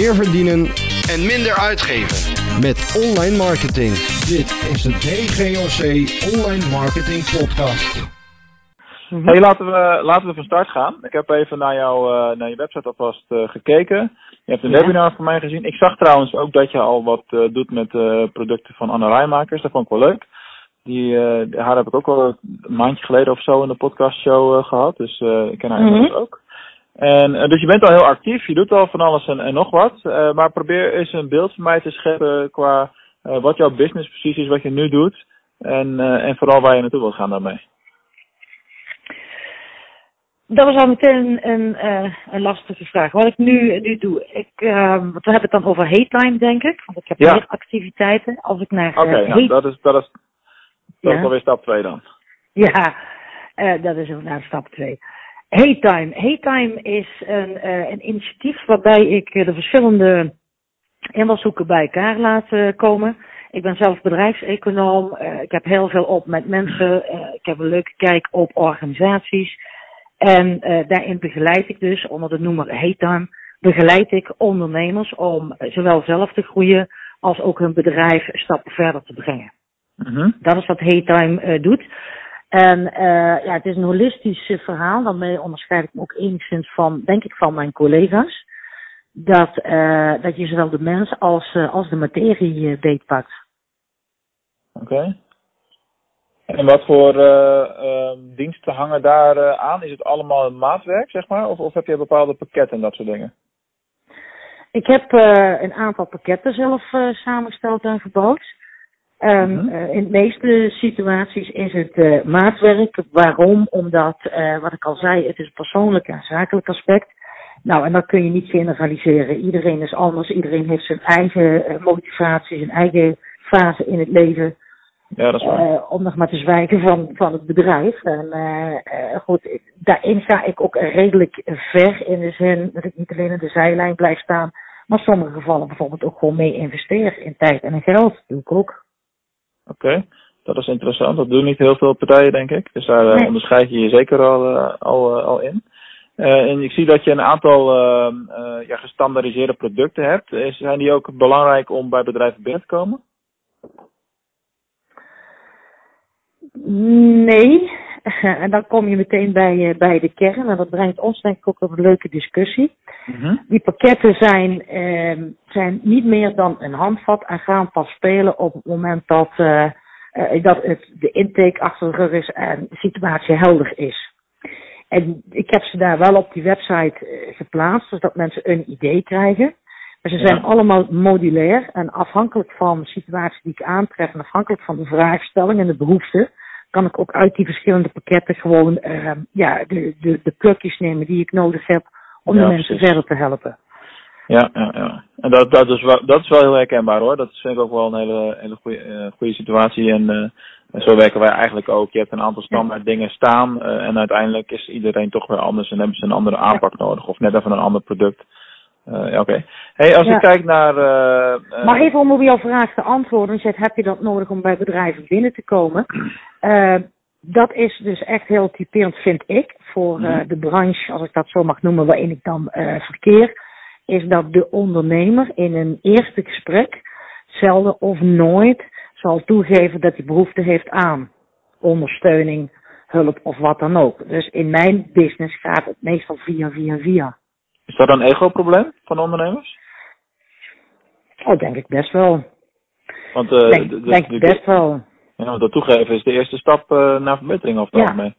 meer verdienen en minder uitgeven. met online marketing. Dit is de DGOC Online Marketing Podcast. Hey, laten we, laten we van start gaan. Ik heb even naar, jou, eh, naar je website alvast eh, gekeken. Je hebt een Ja. webinar van mij gezien. Ik zag trouwens ook dat je al wat eh, doet met eh, producten van Anne Rijmakers. Dat vond ik wel leuk. Die, eh, haar heb ik ook al een maandje geleden of zo in de podcastshow eh, gehad. Dus eh, ik ken haar inmiddels ook. En, eh, dus je bent al heel actief. Je doet al van alles en, en nog wat. Eh, maar probeer eens een beeld voor mij te scheppen qua eh, wat jouw business precies is, wat je nu doet. En, en vooral waar je naartoe wilt gaan daarmee. Dat was al meteen een, een lastige vraag. Wat ik nu, nu doe, ik, eh, want we hebben het dan over hate time, denk ik. Want ik heb Ja. meer activiteiten. Als ik naar Oké, nou, dat is, dat is, dat Ja. is alweer stap 2 dan. Ja, dat is inderdaad stap 2. Hate Time. Hate Time is een, eh, een initiatief waarbij ik eh, de verschillende invalshoeken bij elkaar laat eh, komen. Ik ben zelf bedrijfseconoom. eh, ik heb heel veel op met mensen. ik heb een leuke kijk op organisaties. En daarin begeleid ik dus, onder de noemer Hate Time, begeleid ik ondernemers om zowel zelf te groeien als ook hun bedrijf stappen verder te brengen. Mhm. Dat is wat Haytime eh doet. En eh, ja, het is een holistisch eh, verhaal. Daarmee onderscheid ik me ook enigszins van, denk ik, van mijn collega's. Dat, eh, dat je zowel de mens als, als de materie beetpakt. Oké. En wat voor eh, ehm, diensten hangen daar aan? Is het allemaal een maatwerk, zeg maar? Of, of heb je bepaalde pakketten en dat soort dingen? Ik heb een aantal pakketten zelf samengesteld en gebouwd. En Mhm. eh, in de meeste situaties is het eh, maatwerk. Waarom? Omdat, eh, wat ik al zei, het is een persoonlijk en zakelijk aspect. Nou, en dat kun je niet generaliseren. Iedereen is anders. Iedereen heeft zijn eigen motivatie, zijn eigen fase in het leven. Ja, dat is waar. Om nog maar te zwijgen van, van het bedrijf. En goed, daarin ga ik ook redelijk ver in de zin dat ik niet alleen in de zijlijn blijf staan, maar sommige gevallen bijvoorbeeld ook gewoon mee investeer in tijd en in geld. Dat doe ik ook. Oké. Dat is interessant. Dat doen niet heel veel partijen, denk ik. Dus daar eh, Nee. onderscheid je je zeker al, eh, al, eh, al in. En ik zie dat je een aantal ehm, eh, ja, gestandaardiseerde producten hebt. Is, zijn die ook belangrijk om bij bedrijven binnen te komen? Nee. En dan kom je meteen bij, eh, bij de kern. En dat brengt ons denk ik ook op een leuke discussie. Mhm. Die pakketten zijn, ehm, zijn niet meer dan een handvat en gaan pas spelen op het moment dat, eh, eh, dat het, de intake achter de rug is en de situatie helder is. En ik heb ze daar wel op die website geplaatst, zodat mensen een idee krijgen. Maar ze zijn Ja. allemaal modulair en afhankelijk van de situatie die ik aantref en afhankelijk van de vraagstelling en de behoefte, kan ik ook uit die verschillende pakketten gewoon eh, ja, de, de, de plukjes nemen die ik nodig heb om Ja, de mensen precies. verder te helpen. Ja, ja, ja. En dat, dat, is wel, dat is wel heel herkenbaar hoor. Dat vind ik ook wel een hele, hele goede, eh, goede situatie. En eh, en zo werken wij eigenlijk ook. Je hebt een aantal standaard dingen staan. eh, en uiteindelijk is iedereen toch weer anders en hebben ze een andere aanpak nodig. Of net even een ander product. Eh, Oké. Hey, als Ja. ik kijk naar. eh, eh, Maar even om op jouw vraag te antwoorden, heb je dat nodig om bij bedrijven binnen te komen? Eh, dat is dus echt heel typerend, vind ik, voor eh, Mhm. de branche, als ik dat zo mag noemen, waarin ik dan eh, verkeer. Is dat de ondernemer in een eerste gesprek zelden of nooit zal toegeven dat hij behoefte heeft aan ondersteuning, hulp of wat dan ook. Dus in mijn business gaat het meestal via, via, via. Is dat een ego-probleem van ondernemers? Oh, denk ik best wel. Want eh, Denk, de- de- denk de- ik best wel. ja, want dat toegeven is de eerste stap eh, naar verbetering het Ja.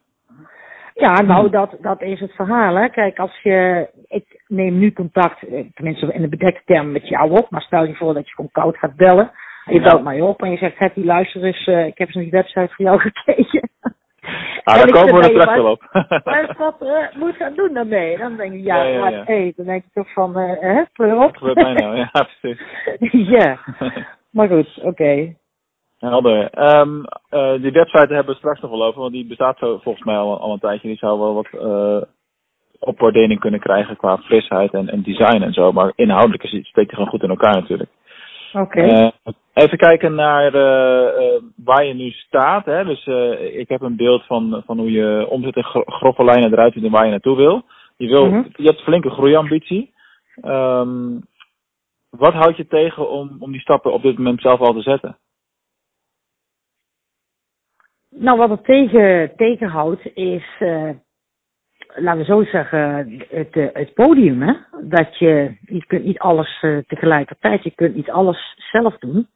Ja, nou, dat, dat is het verhaal. Hè. Kijk, als je. Ik neem nu contact, eh, tenminste in de bedekte term, met jou op. Maar stel je voor dat je gewoon koud gaat bellen. En je Ja. belt mij op en je zegt: Hetty, luister eens, ik heb eens naar die website voor jou gekeken. Ah, daar komen we er straks wel op. Maar wat eh, moet gaan doen daarmee? Dan denk ik: Ja, Ja, ja, hey, dan denk ik toch van: eh, hè, pleur op. Wat gebeurt mij nou? Ja, precies. ja, maar goed, oké. Helder. Ehm, eh, die website hebben we straks nog wel over, want die bestaat zo, volgens mij al, al een tijdje. Die zou wel wat eh opwaardering kunnen krijgen qua frisheid en, en design en zo. Maar inhoudelijk is het, steekt hij gewoon goed in elkaar natuurlijk. Oké. Eh, even kijken naar eh, eh, waar je nu staat. Hè? Dus ik heb een beeld van, van hoe je omzet in gro- grove lijnen eruit ziet en waar je naartoe wil. Je, wil Mhm. je hebt flinke groeiambitie. Ehm, Wat houdt je tegen om, om die stappen op dit moment zelf al te zetten? Nou, wat het tegen, tegenhoudt is, uh, laten we zo zeggen, het, uh, het podium. Hè? Dat je, je kunt niet alles uh, tegelijkertijd, je kunt niet alles zelf doen.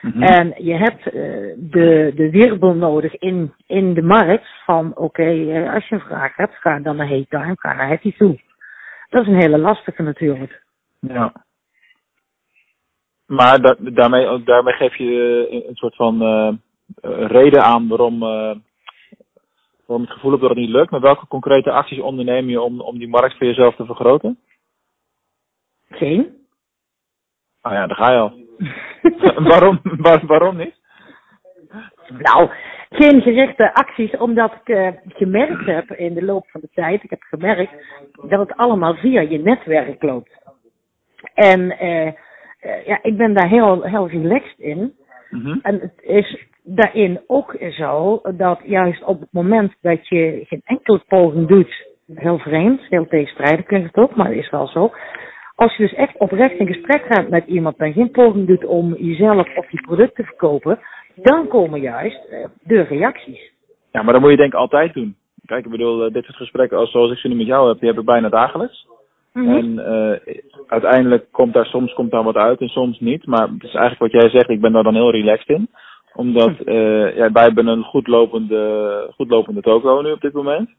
Mm-hmm. En je hebt de, de wirbel nodig in, in de markt van, oké, okay, als je een vraag hebt, ga dan naar Haytime, ga naar Happy toe. Dat is een hele lastige natuurlijk. Ja. Maar da daarmee, daarmee geef je een soort van reden aan waarom, waarom het gevoel dat het niet lukt. Maar welke concrete acties onderneem je om, om die markt voor jezelf te vergroten? Geen. Ah ja, daar ga je al. waarom, waar, waarom niet? Nou, geen gerichte acties, omdat ik uh, gemerkt heb in de loop van de tijd, ik heb gemerkt dat het allemaal via je netwerk loopt. En uh, uh, ja, ik ben daar heel, heel relaxed in. Mm -hmm. En het is daarin ook zo dat juist op het moment dat je geen enkele poging doet, heel vreemd, heel tegenstrijdig klinkt het ook, maar het is wel zo. Als je dus echt oprecht in gesprek gaat met iemand en geen poging doet om jezelf of je product te verkopen, dan komen juist eh, de reacties. Ja, maar dat moet je denk ik altijd doen. Kijk, ik bedoel, eh, dit soort gesprekken zoals ik ze nu met jou heb, die heb ik bijna dagelijks. Mm -hmm. En uh, uiteindelijk komt daar soms komt daar wat uit en soms niet. Maar het is eigenlijk wat jij zegt, ik ben daar dan heel relaxed in omdat uh, ja, wij hebben een goed lopende, goed lopende toko nu op dit moment.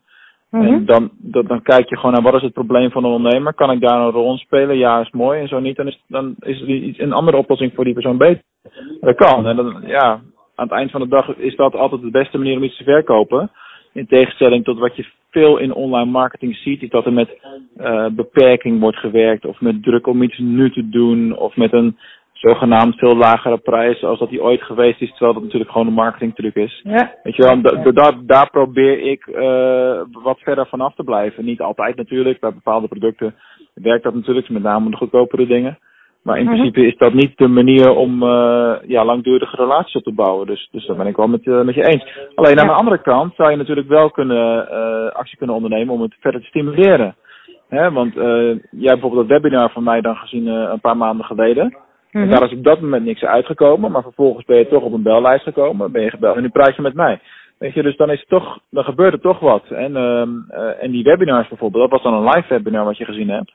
Mm -hmm. En dan, dan, dan kijk je gewoon naar wat is het probleem van een ondernemer. Kan ik daar een rol in spelen? Ja, is mooi. En zo niet, dan is, dan is er iets, een andere oplossing voor die persoon beter. Dat kan. En dan, ja, aan het eind van de dag is dat altijd de beste manier om iets te verkopen. In tegenstelling tot wat je veel in online marketing ziet, is dat er met uh, beperking wordt gewerkt. Of met druk om iets nu te doen. Of met een zogenaamd veel lagere prijs als dat die ooit geweest is, terwijl dat natuurlijk gewoon een marketingtruc is. Ja. Weet je wel, daar, daar probeer ik uh, wat verder vanaf te blijven. Niet altijd natuurlijk, bij bepaalde producten werkt dat natuurlijk, met name de goedkopere dingen. Maar in -hmm. principe is dat niet de manier om uh, ja, langdurige relaties op te bouwen. Dus, dus dat ben ik wel met, uh, met je eens. Alleen aan de andere kant zou je natuurlijk wel kunnen, actie kunnen ondernemen om het verder te stimuleren. Hè, want jij hebt bijvoorbeeld dat webinar van mij dan gezien een paar maanden geleden. En mhm. daar is op dat moment niks uitgekomen, maar vervolgens ben je toch op een bellijst gekomen, ben je gebeld en nu praat je met mij. Weet je, dus dan is het toch, dan gebeurt er toch wat. En, uh, uh, en die webinars bijvoorbeeld, dat was dan een live webinar wat je gezien hebt.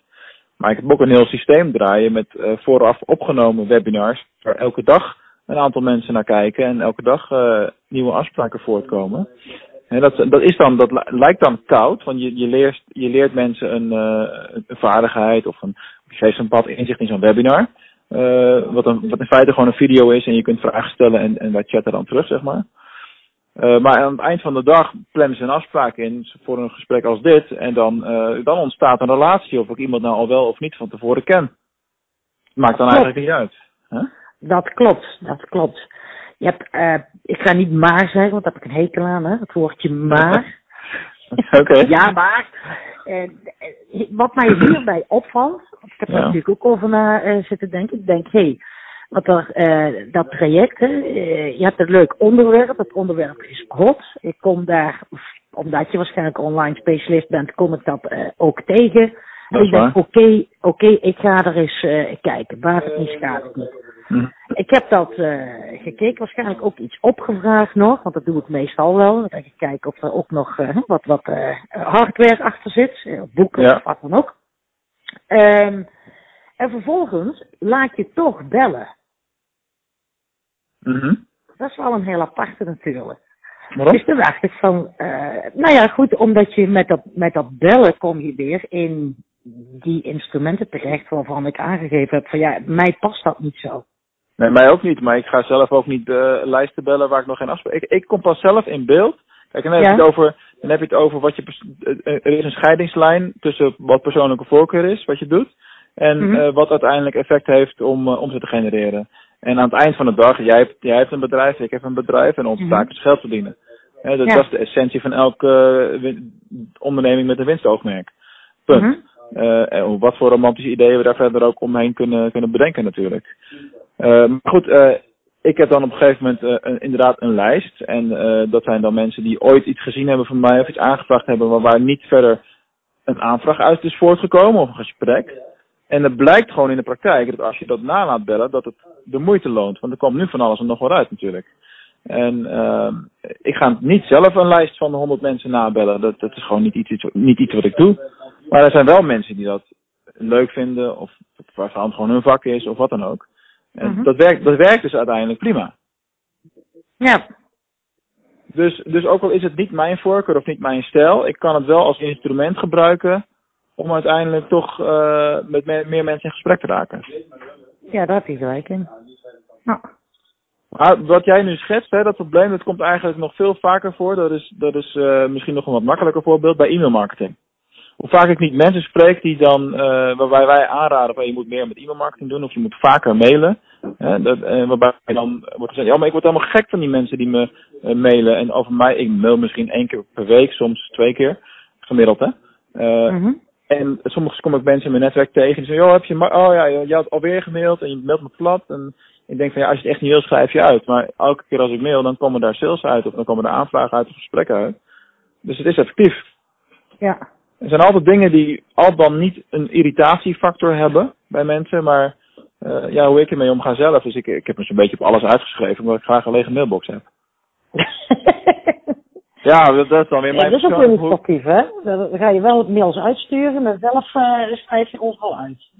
Maar ik heb ook een heel systeem draaien met uh, vooraf opgenomen webinars, waar elke dag een aantal mensen naar kijken en elke dag uh, nieuwe afspraken voortkomen. En dat, dat is dan, dat lijkt dan koud, want je, je, leert, je leert mensen een, een vaardigheid of een, je geeft een bepaald inzicht in zo'n webinar. Uh, wat, een, wat in feite gewoon een video is en je kunt vragen stellen en, en wij chatten dan terug, zeg maar. Uh, maar aan het eind van de dag plannen ze een afspraak in voor een gesprek als dit. En dan, uh, dan ontstaat een relatie of ik iemand nou al wel of niet van tevoren ken. Maakt dan eigenlijk niet uit. Huh? Dat klopt, dat klopt. Je hebt, uh, ik ga niet maar zeggen, want daar heb ik een hekel aan, hè? het woordje maar. Oké. Okay. ja, maar. wat mij hierbij opvalt, ik heb er ja. natuurlijk ook over na uh, zitten denken. Ik denk, hé, hey, wat er, uh, dat traject, hè, uh, je hebt een leuk onderwerp. Het onderwerp is hot. Ik kom daar, omdat je waarschijnlijk online specialist bent, kom ik dat ook tegen. En ik denk, oké, oké, okay, ik ga er eens kijken. Waar het niet schaadt het niet. Hm. Ik heb dat gekeken, waarschijnlijk ook iets opgevraagd nog, want dat doe ik meestal wel. Dan ik kijken of er ook nog wat, wat hardware achter zit, boeken ja. of wat dan ook. Um, en vervolgens laat je toch bellen. Mm -hmm. Dat is wel een heel aparte natuurlijk. Waarom? Dus toen dacht ik van, uh, nou ja goed, omdat je met dat, met dat bellen kom je weer in die instrumenten terecht waarvan ik aangegeven heb van ja, mij past dat niet zo. Nee, mij ook niet, maar ik ga zelf ook niet uh, lijsten bellen waar ik nog geen afspraak... Ik, ik kom pas zelf in beeld. Kijk, en dan heb, ja? je het over, dan heb je het over wat je... Er is een scheidingslijn tussen wat persoonlijke voorkeur is, wat je doet. En mm -hmm. uh, wat uiteindelijk effect heeft om uh, omzet te genereren. En aan het eind van de dag, jij hebt, jij hebt een bedrijf, ik heb een bedrijf en onze mm -hmm. taak is geld verdienen. He, dat, ja. dat, is de essentie van elke uh, onderneming met een winstoogmerk. Punt. Mm -hmm. en wat voor romantische ideeën we daar verder ook omheen kunnen, kunnen bedenken natuurlijk. maar goed, ik heb dan op een gegeven moment een, inderdaad een lijst. En dat zijn dan mensen die ooit iets gezien hebben van mij of iets aangevraagd hebben, maar waar niet verder een aanvraag uit is voortgekomen of een gesprek. En het blijkt gewoon in de praktijk dat als je dat na laat bellen, dat het de moeite loont. Want er komt nu van alles en nog wel uit natuurlijk. En uh, ik ga niet zelf een lijst van 100 mensen nabellen. Dat, dat is gewoon niet iets, niet iets wat ik doe. Maar er zijn wel mensen die dat leuk vinden, of waarvan het gewoon hun vak is, of wat dan ook. En Mhm. dat, werkt, dat werkt dus uiteindelijk prima. Ja. Dus, dus ook al is het niet mijn voorkeur of niet mijn stijl, ik kan het wel als instrument gebruiken om uiteindelijk toch uh, met me meer mensen in gesprek te raken. Ja, daar heb je gelijk in. Nou. Maar wat jij nu schetst, hè, dat probleem, dat komt eigenlijk nog veel vaker voor. Dat is, dat is uh, misschien nog een wat makkelijker voorbeeld bij e-mailmarketing. Hoe vaak ik niet mensen spreek die dan, uh, waarbij wij aanraden van je moet meer met e-mailmarketing doen of je moet vaker mailen. Hè, dat, uh, waarbij dan wordt gezegd, ja maar ik word helemaal gek van die mensen die me uh, mailen. En over mij, ik mail misschien één keer per week, soms twee keer, gemiddeld hè. -hmm. En soms kom ik mensen in mijn netwerk tegen die zeggen, joh, heb je, oh ja, je had alweer gemaild en je mailt me plat. En ik denk van ja, als je het echt niet wil, schrijf je uit. Maar elke keer als ik mail, dan komen daar sales uit of dan komen er aanvragen uit of gesprekken uit. Dus het is effectief. Ja. Er zijn altijd dingen die al dan niet een irritatiefactor hebben bij mensen, maar uh, ja, hoe ik ermee omga zelf. Dus ik, ik heb me zo'n beetje op alles uitgeschreven, omdat ik graag een lege mailbox heb. ja, dat, dat is dan weer ja, mijn dat is ook weer niet sportief, hè? Dan ga je wel mails uitsturen, maar zelf uh, schrijf je overal uit.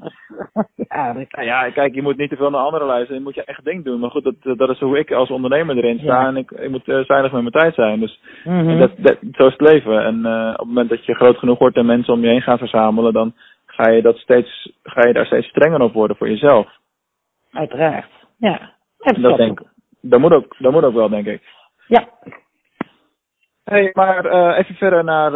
ja, dat... nou ja, kijk, je moet niet te veel naar anderen luisteren. Je moet je echt ding doen. Maar goed, dat, dat is hoe ik als ondernemer erin sta. Ja. En ik, ik moet uh, zuinig met mijn tijd zijn. Dus mm -hmm. dat, dat, zo is het leven. En uh, op het moment dat je groot genoeg wordt en mensen om je heen gaan verzamelen, dan ga je, dat steeds, ga je daar steeds strenger op worden voor jezelf. Uiteraard, ja. En dat, denk, dat, moet ook, dat moet ook wel, denk ik. Ja. Hey, maar uh, even verder naar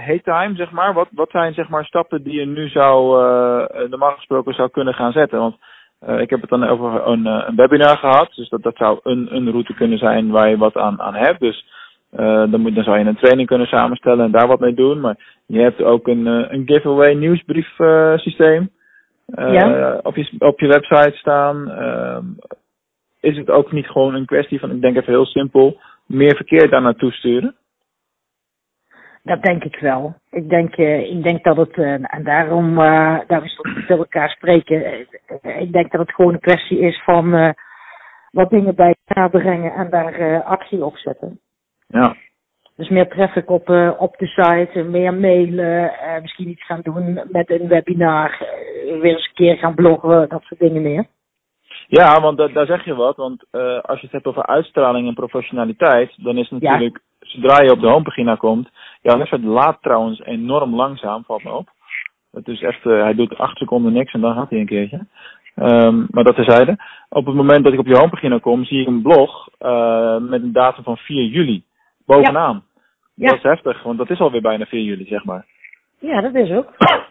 uh, time, zeg maar. Wat, wat zijn zeg maar stappen die je nu zou, uh, normaal gesproken zou kunnen gaan zetten? Want uh, ik heb het dan over een, een webinar gehad. Dus dat, dat zou een, een route kunnen zijn waar je wat aan, aan hebt. Dus dan, moet, dan zou je een training kunnen samenstellen en daar wat mee doen. Maar je hebt ook een, een giveaway nieuwsbrief systeem ja. op, je, op je website staan. Uh, is het ook niet gewoon een kwestie van, ik denk even heel simpel, meer verkeer daar naartoe sturen? Dat denk ik wel. Ik denk, uh, ik denk dat het, uh, en daarom, uh, daar is het met elkaar spreken. ik denk dat het gewoon een kwestie is van wat dingen bij elkaar brengen en daar actie op zetten. Ja. Dus meer traffic op, op de site, meer mailen, misschien iets gaan doen met een webinar, weer eens een keer gaan bloggen, dat soort dingen meer. Ja, want da daar zeg je wat. Want uh, als je het hebt over uitstraling en professionaliteit, dan is het natuurlijk, ja. zodra je op de homepagina komt, ja, website laat trouwens enorm langzaam, valt me op. Het is echt, uh, hij doet acht seconden niks en dan gaat hij een keertje. Um, maar dat terzijde. Op het moment dat ik op je homepagina kom, zie ik een blog uh, met een datum van 4 juli bovenaan. Ja. Dat is heftig, want dat is alweer bijna 4 juli, zeg maar. Ja, dat is ook.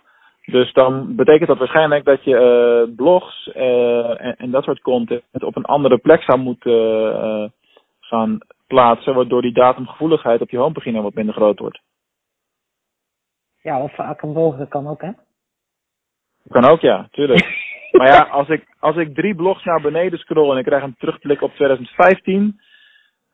Dus dan betekent dat waarschijnlijk dat je uh, blogs uh, en, en, dat soort content op een andere plek zou moeten uh, gaan plaatsen, waardoor die datumgevoeligheid op je homepagina wat minder groot wordt. Ja, of vaker mogen kan ook, hè? Kan ook, ja, tuurlijk. maar ja, als ik, als ik drie blogs naar beneden scroll en ik krijg een terugblik op 2015,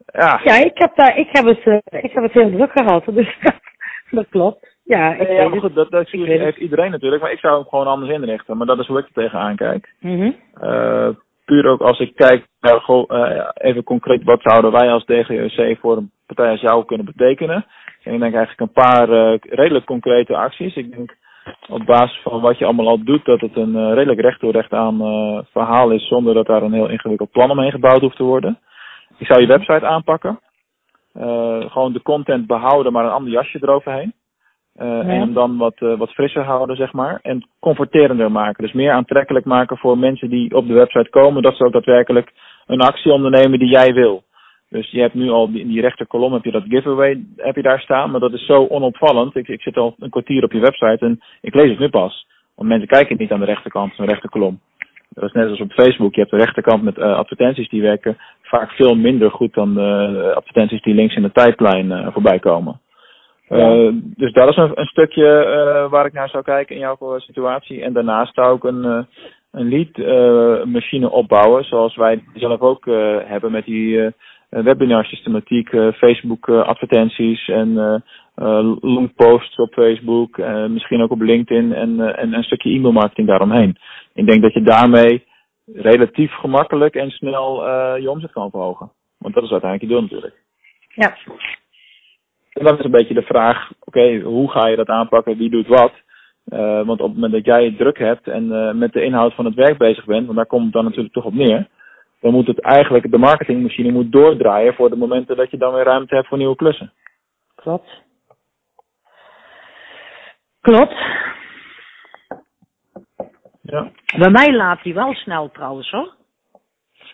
ja. Ja, ik heb, daar, ik heb, het, ik heb het heel druk gehad, dus dat klopt. Ja, ik ja, maar goed, dat, dat heeft iedereen natuurlijk, maar ik zou hem gewoon anders inrichten. Maar dat is hoe ik er tegenaan kijk. Mm -hmm. uh, puur ook als ik kijk naar uh, even concreet, wat zouden wij als DGOC voor een partij als jou kunnen betekenen? En ik denk eigenlijk een paar uh, redelijk concrete acties. Ik denk op basis van wat je allemaal al doet, dat het een redelijk recht door recht aan verhaal is, zonder dat daar een heel ingewikkeld plan omheen gebouwd hoeft te worden. Ik zou je website aanpakken. gewoon de content behouden, maar een ander jasje eroverheen. Uh, ja. En hem dan wat, uh, wat frisser houden, zeg maar. En comforterender maken. Dus meer aantrekkelijk maken voor mensen die op de website komen. Dat ze ook daadwerkelijk een actie ondernemen die jij wil. Dus je hebt nu al in die rechterkolom heb je dat giveaway heb je daar staan. Maar dat is zo onopvallend. Ik, ik zit al een kwartier op je website en ik lees het nu pas. Want mensen kijken niet aan de rechterkant van de rechterkolom. Dat is net als op Facebook. Je hebt de rechterkant met uh, advertenties die werken vaak veel minder goed dan de advertenties die links in de tijdlijn voorbij komen. Ja. Uh, dus dat is een, een stukje uh, waar ik naar zou kijken in jouw situatie. En daarnaast zou ik een, uh, een lead machine opbouwen, zoals wij zelf ook hebben met die webinar systematiek, Facebook advertenties en longposts op Facebook, misschien ook op LinkedIn en, en een stukje e-mailmarketing daaromheen. Ik denk dat je daarmee relatief gemakkelijk en snel je omzet kan verhogen. Want dat is uiteindelijk je doel natuurlijk. Ja. En dan is een beetje de vraag, oké, hoe ga je dat aanpakken, wie doet wat? want op het moment dat jij het druk hebt en met de inhoud van het werk bezig bent, want daar komt het dan natuurlijk toch op neer, dan moet het eigenlijk, de marketingmachine moet doordraaien voor de momenten dat je dan weer ruimte hebt voor nieuwe klussen. Klopt. Klopt. Ja. Bij mij laat hij wel snel trouwens hoor.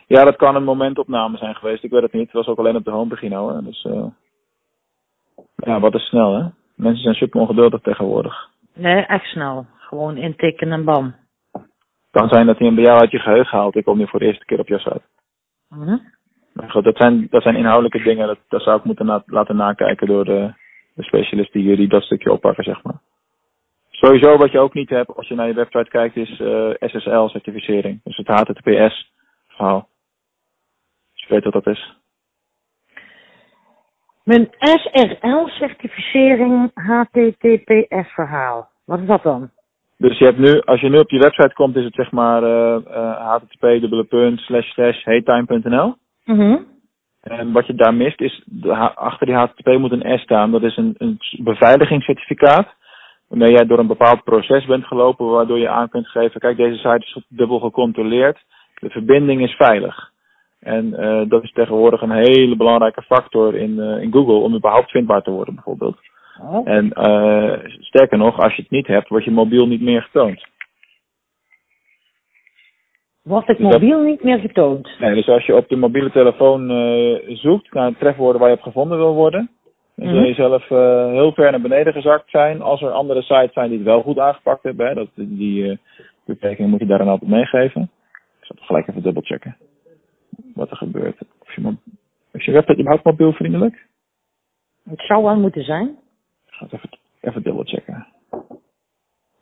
Ja, dat kan een momentopname zijn geweest. Ik weet het niet. Het was ook alleen op de homepagina hoor. Dus uh... ja, wat is snel hè? Mensen zijn super ongeduldig tegenwoordig. Nee, echt snel. Gewoon intikken en bam. kan zijn dat hij hem bij jou uit je geheugen haalt. Ik kom nu voor de eerste keer op jouw site. Mm Maar goed, dat zijn, dat zijn inhoudelijke dingen. Dat, dat zou ik moeten na, laten nakijken door de, de specialisten die, die dat stukje oppakken, zeg maar. Sowieso wat je ook niet hebt als je naar je website kijkt is uh, SSL-certificering. Dus het HTTPS-verhaal. Dus je weet wat dat is. Mijn SRL-certificering HTTPS-verhaal. Wat is dat dan? Dus je hebt nu, als je nu op je website komt, is het zeg maar uh, uh, http slash slash heytime.nl. Mhm. En wat je daar mist is, achter die HTTP moet een S staan. Dat is een, een beveiligingscertificaat. Waarmee jij door een bepaald proces bent gelopen, waardoor je aan kunt geven, kijk deze site is dubbel gecontroleerd. De verbinding is veilig. En uh, dat is tegenwoordig een hele belangrijke factor in, uh, in Google om überhaupt vindbaar te worden bijvoorbeeld. Oh. En uh, sterker nog, als je het niet hebt, wordt je mobiel niet meer getoond. Wordt het Dus mobiel niet meer getoond? Nee, dus als je op de mobiele telefoon uh, zoekt naar trefwoorden waar je op gevonden wil worden, dan zul je zelf uh, heel ver naar beneden gezakt zijn. Als er andere sites zijn die het wel goed aangepakt hebben, hè, dat, die uh, beperking moet je daar dan altijd meegeven. Ik zal het gelijk even dubbelchecken wat er gebeurt. Of je, is je website überhaupt mobielvriendelijk? Het zou wel moeten zijn. Ik ga het even, even dubbelchecken.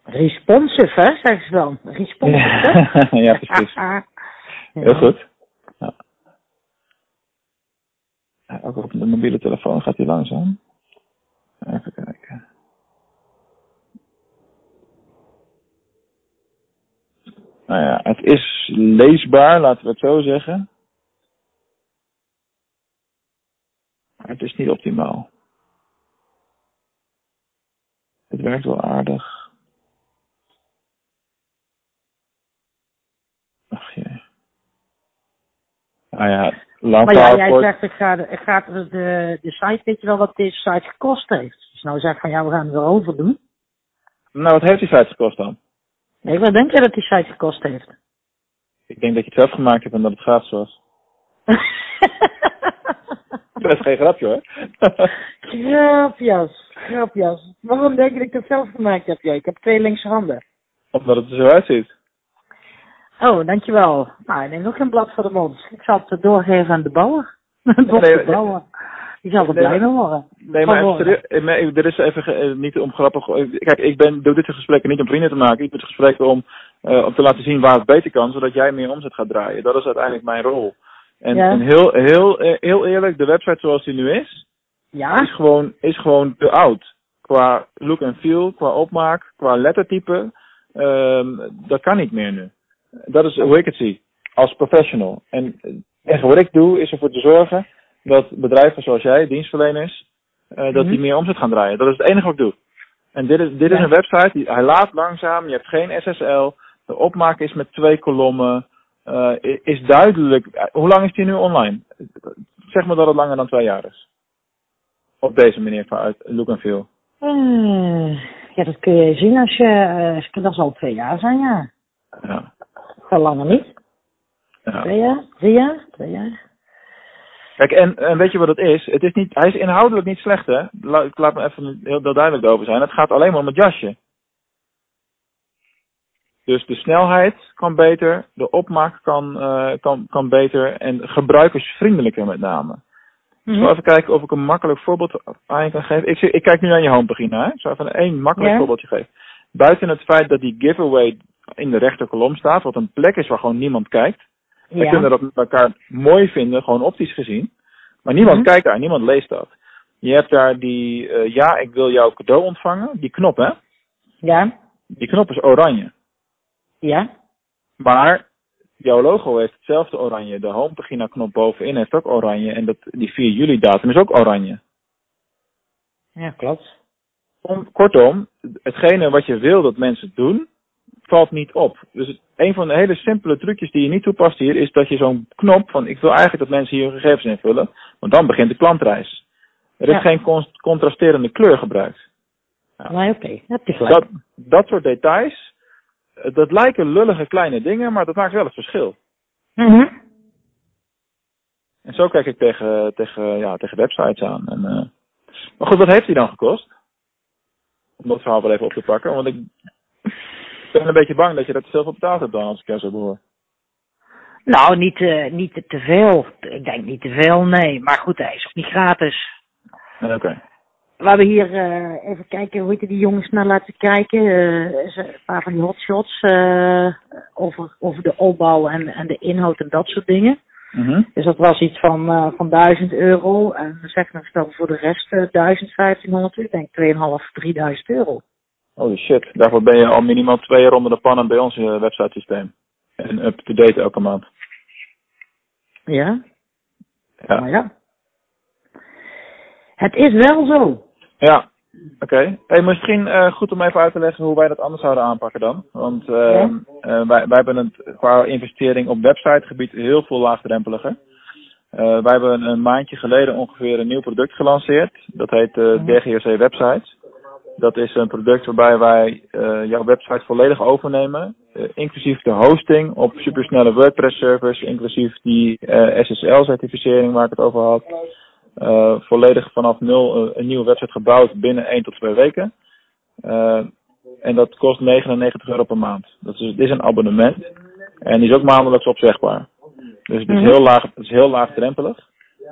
Responsive, hè, zeggen ze dan. Responsive, hè? ja, precies. Ah. Heel goed. Ja. Ja, Ook op de mobiele telefoon gaat hij langzaam. Even kijken. Nou ja, het is leesbaar, laten we het zo zeggen. Maar het is niet optimaal. Het werkt wel aardig. Ach jee. Nou ja, lang Maar ja, jij zegt, ik ga, de- ik ga de, de, site, weet je wel wat deze site gekost heeft? Dus nou zeg van, ja, we gaan het weer overdoen. Nou, wat heeft die site gekost dan? Nee, wat denk je dat die site gekost heeft? Ik denk dat je het zelf gemaakt hebt en dat het gratis was. Dat is geen grapje hoor. grapjas, grapjas. Waarom denk je dat ik dat zelf gemaakt heb? Ja, ik heb twee linkse handen. Omdat het er zo uitziet. Oh, dankjewel. Nou, ik neem ook geen blad voor de mond. Ik zal het doorgeven aan de bouwer. Bob Nee, de bouwer. Die zal er Nee, blij mee worden. Nee, maar even er is even, eh, niet om grappig, kijk, ik ben, doe dit gesprekken niet om vrienden te maken, ik doe dit gesprekken om, eh, om te laten zien waar het beter kan, zodat jij meer omzet gaat draaien. Dat is uiteindelijk mijn rol. En, Ja. en heel, heel, eh, heel eerlijk, de website zoals die nu is, Ja? is gewoon, is gewoon te oud. Qua look en feel, qua opmaak, qua lettertype, ehm, dat kan niet meer nu. Dat is hoe ik het zie, als professional. En enige wat ik doe, is ervoor te zorgen dat bedrijven zoals jij, dienstverleners, eh, dat Mhm. die meer omzet gaan draaien. Dat is het enige wat ik doe. En dit is, dit is een website, die, hij laat langzaam, je hebt geen SSL, de opmaak is met twee kolommen, eh, is duidelijk. eh, Hoe lang is die nu online? Zeg maar dat het langer dan twee jaar is. Op deze manier qua uit look en feel. Eh, ja, dat kun je zien als je... eh, dat zal twee jaar zijn, ja. Ja. Veel langer niet. ja. Twee jaar? Drie jaar? Twee jaar? Kijk, en, en weet je wat het is? Het is niet, hij is inhoudelijk niet slecht, hè? La, ik laat me even heel, heel duidelijk over zijn. Het gaat alleen maar om het jasje. Dus de snelheid kan beter, de opmaak kan, eh, kan, kan beter en gebruikersvriendelijker met name. Ik Mhm. zal even kijken of ik een makkelijk voorbeeld aan je kan geven. Ik, ik kijk nu naar je homepagina, hè? Ik zal even één makkelijk voorbeeldje geven. Buiten het feit dat die giveaway in de rechterkolom staat, wat een plek is waar gewoon niemand kijkt. Ja. kunnen dat met elkaar mooi vinden, gewoon optisch gezien. Maar niemand Mhm. kijkt daar, niemand leest dat. Je hebt daar die, eh, ja, ik wil jouw cadeau ontvangen. Die knop, hè? Ja? Die knop is oranje. Ja? Maar jouw logo heeft hetzelfde oranje. De homepagina knop bovenin heeft ook oranje. En dat, die 4 juli datum is ook oranje. Ja, klopt. Om, kortom, hetgene wat je wil dat mensen doen, valt niet op. Dus het- een van de hele simpele trucjes die je niet toepast hier, is dat je zo'n knop van ik wil eigenlijk dat mensen hier hun gegevens invullen, want dan begint de klantreis. Er is Ja. geen con- contrasterende kleur gebruikt. Ja. Nee, oké. Dat is gelijk. Dat, dat soort details, dat lijken lullige kleine dingen, maar dat maakt wel het verschil. Mhm. En zo kijk ik tegen, tegen, ja, tegen websites aan. En, eh, maar goed, wat heeft die dan gekost? Om dat verhaal wel even op te pakken. Want ik ben een beetje bang dat je dat zelf veel betaald hebt dan, als ik jou zo behoor. Nou, niet, eh, niet te- veel. Ik denk niet te veel, nee. Maar goed, hij is ook niet gratis. Oké. We hebben hier, eh, even kijken, hoe heet die jongens naar laten kijken. eh, een paar van die hotshots eh over, over de opbouw en, en de inhoud en dat soort dingen. Mhm. Dus dat was iets van, van 1000 euro. En zeg maar dan voor de rest eh 1500, ik denk 2,5, 3000 euro. Holy shit. Daarvoor ben je al minimaal twee jaar onder de pannen bij ons uh, websitesysteem. En up-to-date elke maand. Ja, Ja. maar ja. Het is wel zo. Ja, oké. Hey, misschien eh, goed om even uit te leggen hoe wij dat anders zouden aanpakken dan. Want eh, Ja. eh, wij, wij hebben het qua investering op websitegebied heel veel laagdrempeliger. Eh, wij hebben een maandje geleden ongeveer een nieuw product gelanceerd. Dat heet eh DGRC Websites. Dat is een product waarbij wij eh, jouw website volledig overnemen. eh, inclusief de hosting op supersnelle WordPress servers. Inclusief die eh, SSL-certificering waar ik het over had. Eh, volledig vanaf nul een nieuwe website gebouwd binnen 1 tot 2 weken. Eh, en dat kost 99 euro per maand. Dat is, dit is een abonnement. En die is ook maandelijks opzegbaar. Dus het is Mhm. heel, laag, het is heel laagdrempelig.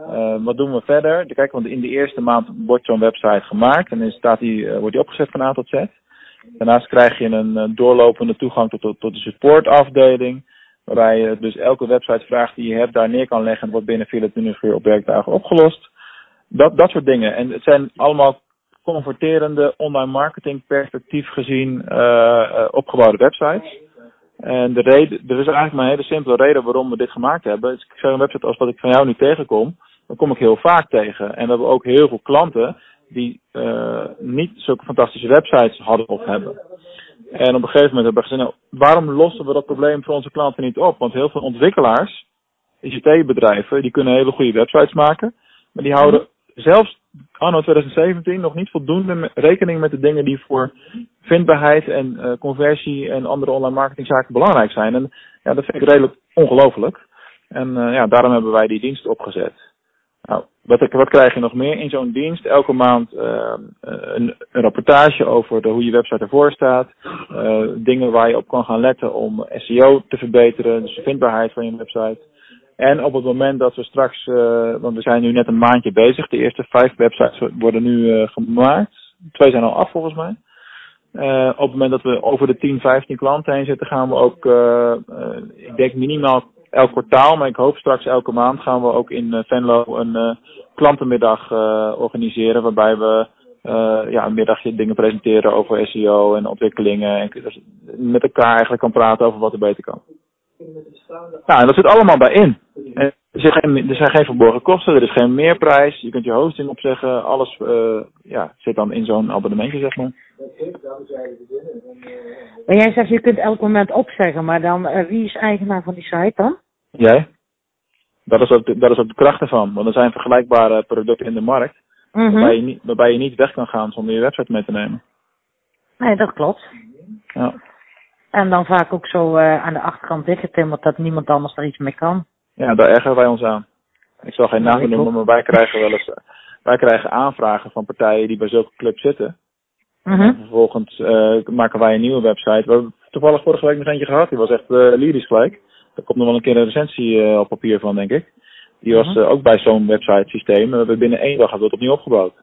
Eh, wat doen we verder? Kijk, want in de eerste maand wordt zo'n website gemaakt en dan staat die, wordt die opgezet van A tot Z. Daarnaast krijg je een doorlopende toegang tot, tot, tot de supportafdeling. Waarbij je dus elke websitevraag die je hebt daar neer kan leggen. en wordt binnen 24 uur op werkdagen opgelost. Dat, dat soort dingen. En het zijn allemaal converterende online marketing perspectief gezien eh, opgebouwde websites. En de reden, er is eigenlijk maar een hele simpele reden waarom we dit gemaakt hebben. Dus ik zeg een website als wat ik van jou nu tegenkom, dan kom ik heel vaak tegen. En we hebben ook heel veel klanten die eh, niet zulke fantastische websites hadden of hebben. En op een gegeven moment hebben we gezegd, nou, waarom lossen we dat probleem voor onze klanten niet op? Want heel veel ontwikkelaars, ICT-bedrijven, die kunnen hele goede websites maken. Maar die houden zelfs anno 2017 nog niet voldoende rekening met de dingen die voor vindbaarheid en eh, conversie en andere online marketingzaken belangrijk zijn. En ja, dat vind ik redelijk ongelooflijk. En eh, ja, daarom hebben wij die dienst opgezet. Nou, wat, wat krijg je nog meer in zo'n dienst? Elke maand eh, een, rapportage over hoe je website ervoor staat. Dingen waar je op kan gaan letten om SEO te verbeteren, dus de vindbaarheid van je website. En op het moment dat we straks, eh, want we zijn nu net een maandje bezig, de eerste vijf websites worden nu eh, gemaakt. Twee zijn al af volgens mij. Eh, op het moment dat we over de 10, 15 klanten heen zitten, gaan we ook, ik denk minimaal elk kwartaal, maar ik hoop straks elke maand gaan we ook in Venlo een klantenmiddag organiseren. Waarbij we ja, een middagje dingen presenteren over SEO en ontwikkelingen. En met elkaar eigenlijk kan praten over wat er beter kan. Nou, en dat zit allemaal bij in. En Er zijn, geen, er zijn geen verborgen kosten, er is geen meerprijs. Je kunt je hosting opzeggen. Alles eh, ja, zit dan in zo'n abonnementje, zeg maar. Maar jij zegt, je kunt elk moment opzeggen, maar dan, eh, wie is eigenaar van die site dan? Jij? Dat is, ook de, dat is ook de kracht ervan. Want er zijn vergelijkbare producten in de markt. Mhm. Waarbij, je niet, waarbij je niet weg kan gaan zonder je website mee te nemen. Nee, dat klopt. Ja, En dan vaak ook zo eh, aan de achterkant dichtgetimmerd dat niemand anders er iets mee kan. ja daar ergeren wij ons aan. Ik zal geen namen noemen, maar wij krijgen wel eens wij krijgen aanvragen van partijen die bij zulke clubs zitten. Mhm. En vervolgens eh, maken wij een nieuwe website. We hebben toevallig vorige week nog eentje gehad. Die was echt eh lyrisch gelijk. Daar komt nog wel een keer een recensie eh, op papier van, denk ik. Die was Mhm. ook bij zo'n website systeem. En we hebben binnen één dag hebben we het opnieuw opgebouwd.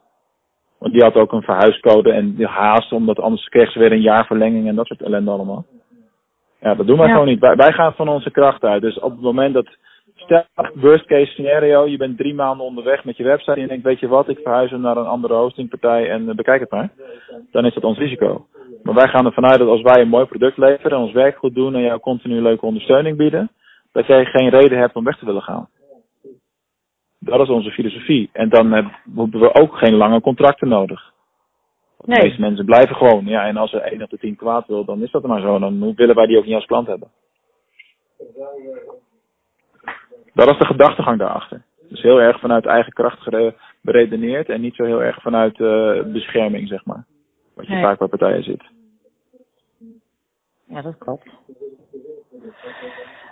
Want die had ook een verhuiscode en die haast, omdat anders kreeg ze weer een jaar verlenging en dat soort ellende allemaal. Ja, dat doen wij Ja. gewoon niet. Wij, wij gaan van onze kracht uit. Dus op het moment dat stel, worst case scenario, je bent drie maanden onderweg met je website en je denkt, weet je wat, ik verhuis hem naar een andere hostingpartij en uh, bekijk het maar. Dan is dat ons risico. Maar wij gaan ervan uit dat als wij een mooi product leveren en ons werk goed doen en jou continu leuke ondersteuning bieden, dat jij geen reden hebt om weg te willen gaan. Dat is onze filosofie. En dan hebben we ook geen lange contracten nodig. De meeste mensen blijven gewoon. Ja, en als er één op de tien kwaad wil, dan is dat maar zo. Dan willen wij die ook niet als klant hebben. Dat is de gedachtegang daarachter. Dus heel erg vanuit eigen kracht beredeneerd en niet zo heel erg vanuit uh, bescherming, zeg maar. Wat je nee. vaak bij partijen zit. Ja, dat klopt.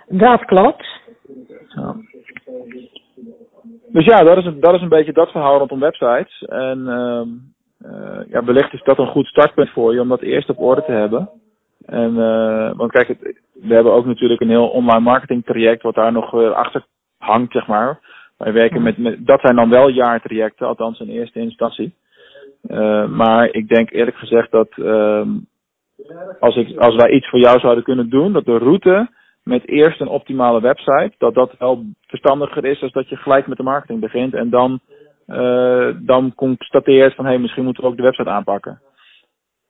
Dat klopt. Ja. Dus ja, dat is, een, dat is een beetje dat verhaal rondom websites. En uh, ja, wellicht is dat een goed startpunt voor je om dat eerst op orde te hebben. En, uh, want kijk, we hebben ook natuurlijk een heel online marketing traject wat daar nog achter hangt, zeg maar. Wij werken met, dat zijn dan wel jaartrajecten, althans in eerste instantie. Uh, maar ik denk eerlijk gezegd dat uh, als, ik, als wij iets voor jou zouden kunnen doen, dat de route met eerst een optimale website, dat dat wel verstandiger is dan dat je gelijk met de marketing begint en dan, uh, dan constateert van hé, hey, misschien moeten we ook de website aanpakken.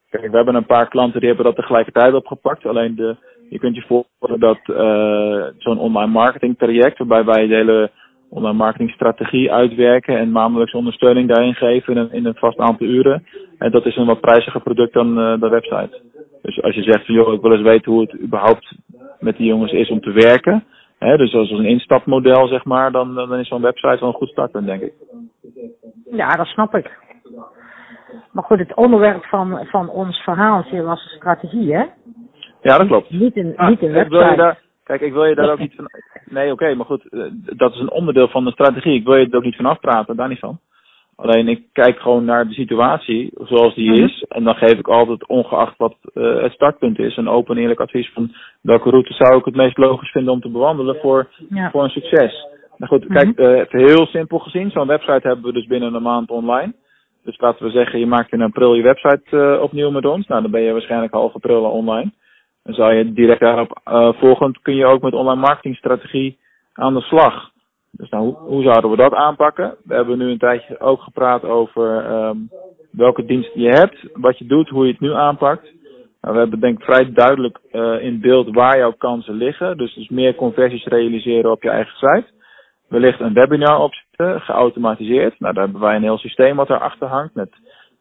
Kijk, we hebben een paar klanten die hebben dat tegelijkertijd opgepakt. Alleen de, je kunt je voorstellen dat uh, zo'n online marketing traject, waarbij wij de hele online marketingstrategie uitwerken en maandelijks ondersteuning daarin geven in een, in een vast aantal uren. En dat is een wat prijziger product dan uh, de website. Dus als je zegt van joh, ik wil eens weten hoe het überhaupt met die jongens is om te werken. Hè, dus als een instapmodel zeg maar, dan, dan is zo'n website wel een goed startpunt denk ik. Ja, dat snap ik. Maar goed, het onderwerp van, van ons verhaal was de strategie, hè? Ja, dat klopt. Niet een, ah, niet een website. Daar, kijk, ik wil je daar ook niet van... Nee, oké, okay, maar goed, eh, dat is een onderdeel van de strategie. Ik wil je er ook niet van afpraten, daar niet van. Alleen ik kijk gewoon naar de situatie zoals die mm-hmm. is. En dan geef ik altijd, ongeacht wat uh, het startpunt is, een open en eerlijk advies van welke route zou ik het meest logisch vinden om te bewandelen voor, ja. voor een succes. Nou goed, mm-hmm. kijk, uh, heel simpel gezien, zo'n website hebben we dus binnen een maand online. Dus laten we zeggen, je maakt in april je website uh, opnieuw met ons. Nou, dan ben je waarschijnlijk half april al online. Dan zou je direct daarop uh, volgend kun je ook met online marketingstrategie aan de slag. Dus nou, hoe, hoe, zouden we dat aanpakken? We hebben nu een tijdje ook gepraat over um, welke diensten je hebt, wat je doet, hoe je het nu aanpakt. Nou, we hebben denk ik vrij duidelijk uh, in beeld waar jouw kansen liggen. Dus, dus meer conversies realiseren op je eigen site. Wellicht een webinar opzetten, geautomatiseerd. Nou, daar hebben wij een heel systeem wat erachter hangt met,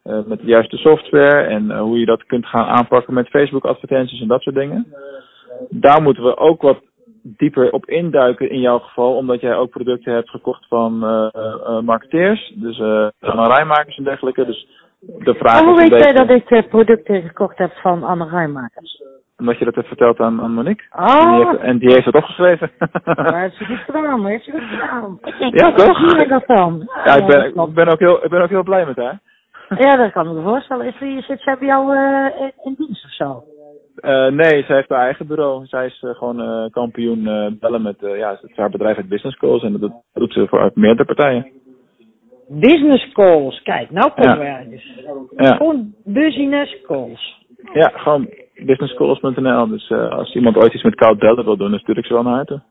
uh, met de juiste software en uh, hoe je dat kunt gaan aanpakken met Facebook advertenties en dat soort dingen. Daar moeten we ook wat dieper op induiken in jouw geval, omdat jij ook producten hebt gekocht van uh, uh, marketeers, dus rijmakers en dergelijke. Dus de vraag hoe weet jij dat ik producten gekocht heb van Anne Rijmakers? Omdat je dat hebt verteld aan, aan Monique. Oh. En, die heeft, en die heeft het opgeschreven. Ja, heeft ze goed gedaan, heeft ze gedaan. Ja, toch? Hoe dat dan? Ja, ik ben, ik, ben ook heel, ik ben ook heel blij met haar. Ja, dat kan ik me voorstellen. Is die, zit zij bij jou uh, in dienst of zo? Uh, nee, zij heeft haar eigen bureau. Zij is uh, gewoon uh, kampioen bellen met, ja, het haar bedrijf het Business Calls en dat doet ze voor meerdere partijen. Business Calls, kijk, nou komen ja. we ergens. Ja. Gewoon Business Calls. Ja, gewoon businesscalls.nl. Dus als iemand ooit iets met koud bellen wil doen, dan stuur ik ze wel naar harte.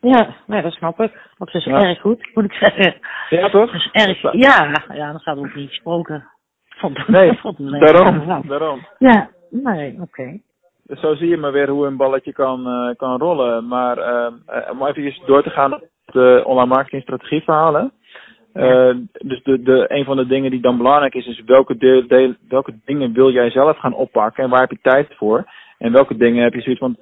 Ja, nee, dat snap ik. Dat is ja. erg goed, moet ik zeggen. Ja, toch? Is erg, ja, ja, dan gaat ook niet gesproken. Vond, nee, vond daarom, daarom. Ja, nee, oké. Okay. Dus zo zie je maar weer hoe een balletje kan, uh, kan rollen. Maar uh, om even door te gaan op de online marketing strategie verhalen. Uh, dus de, de, een van de dingen die dan belangrijk is, is welke, deel, welke dingen wil jij zelf gaan oppakken en waar heb je tijd voor? En welke dingen heb je zoiets van,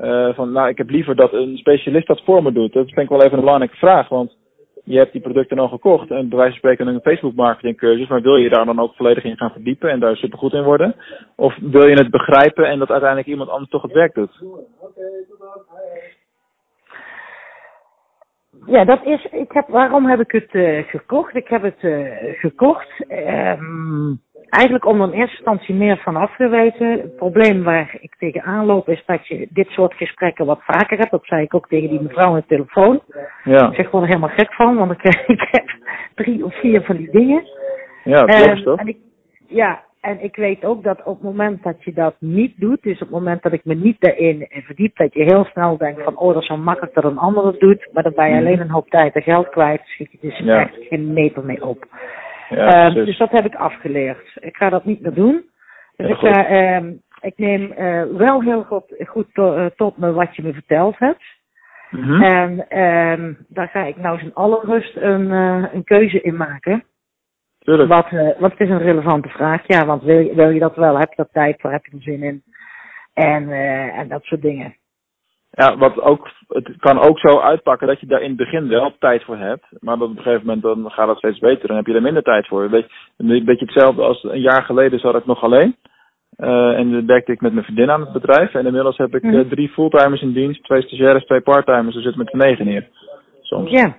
uh, van nou, ik heb liever dat een specialist dat voor me doet. Dat vind ik wel even een belangrijke vraag, want je hebt die producten al gekocht en bij wijze van spreken een Facebook marketing cursus, maar wil je daar dan ook volledig in gaan verdiepen en daar super goed in worden? Of wil je het begrijpen en dat uiteindelijk iemand anders toch het werk doet? Ja, dat is, ik heb, waarom heb ik het uh, gekocht? Ik heb het uh, gekocht, um, eigenlijk om er in eerste instantie meer van af te weten. Het probleem waar ik tegenaan loop is dat je dit soort gesprekken wat vaker hebt. Dat zei ik ook tegen die mevrouw aan de telefoon. Ja. Ik zeg gewoon helemaal gek van, want ik, ik heb drie of vier van die dingen. Ja, dat um, toch? En ik, ja, en ik weet ook dat op het moment dat je dat niet doet, dus op het moment dat ik me niet daarin verdiep, dat je heel snel denkt van, oh, dat is zo makkelijk dat een ander het doet, maar dan ben je Mhm. alleen een hoop tijd en geld kwijt, schiet je dus Ja. echt geen meter mee op. Ja, Ehm, dus dat heb ik afgeleerd. Ik ga dat niet meer doen. Dus ik, ga, ehm, ik neem eh, wel heel goed, goed to- eh, tot me wat je me verteld hebt. Mhm. En ehm, daar ga ik nou in alle rust een, eh, een keuze in maken. Tuurlijk. Wat, eh, wat is een relevante vraag. Ja, want wil, je- wil je dat wel? Heb je dat tijd voor? Heb je er zin in? En, eh, en dat soort dingen. Ja, wat ook, het kan ook zo uitpakken dat je daar in het begin wel tijd voor hebt. Maar dat op een gegeven moment dan gaat het steeds beter. Dan heb je er minder tijd voor. Weet, je- een beetje hetzelfde als een jaar geleden zat ik nog alleen. Eh, en dan werkte ik met mijn vriendin aan het bedrijf. En inmiddels heb ik Mhm. drie fulltimers in dienst, twee stagiaires, twee parttimers. Dus zit met negen neer. Soms. Ja.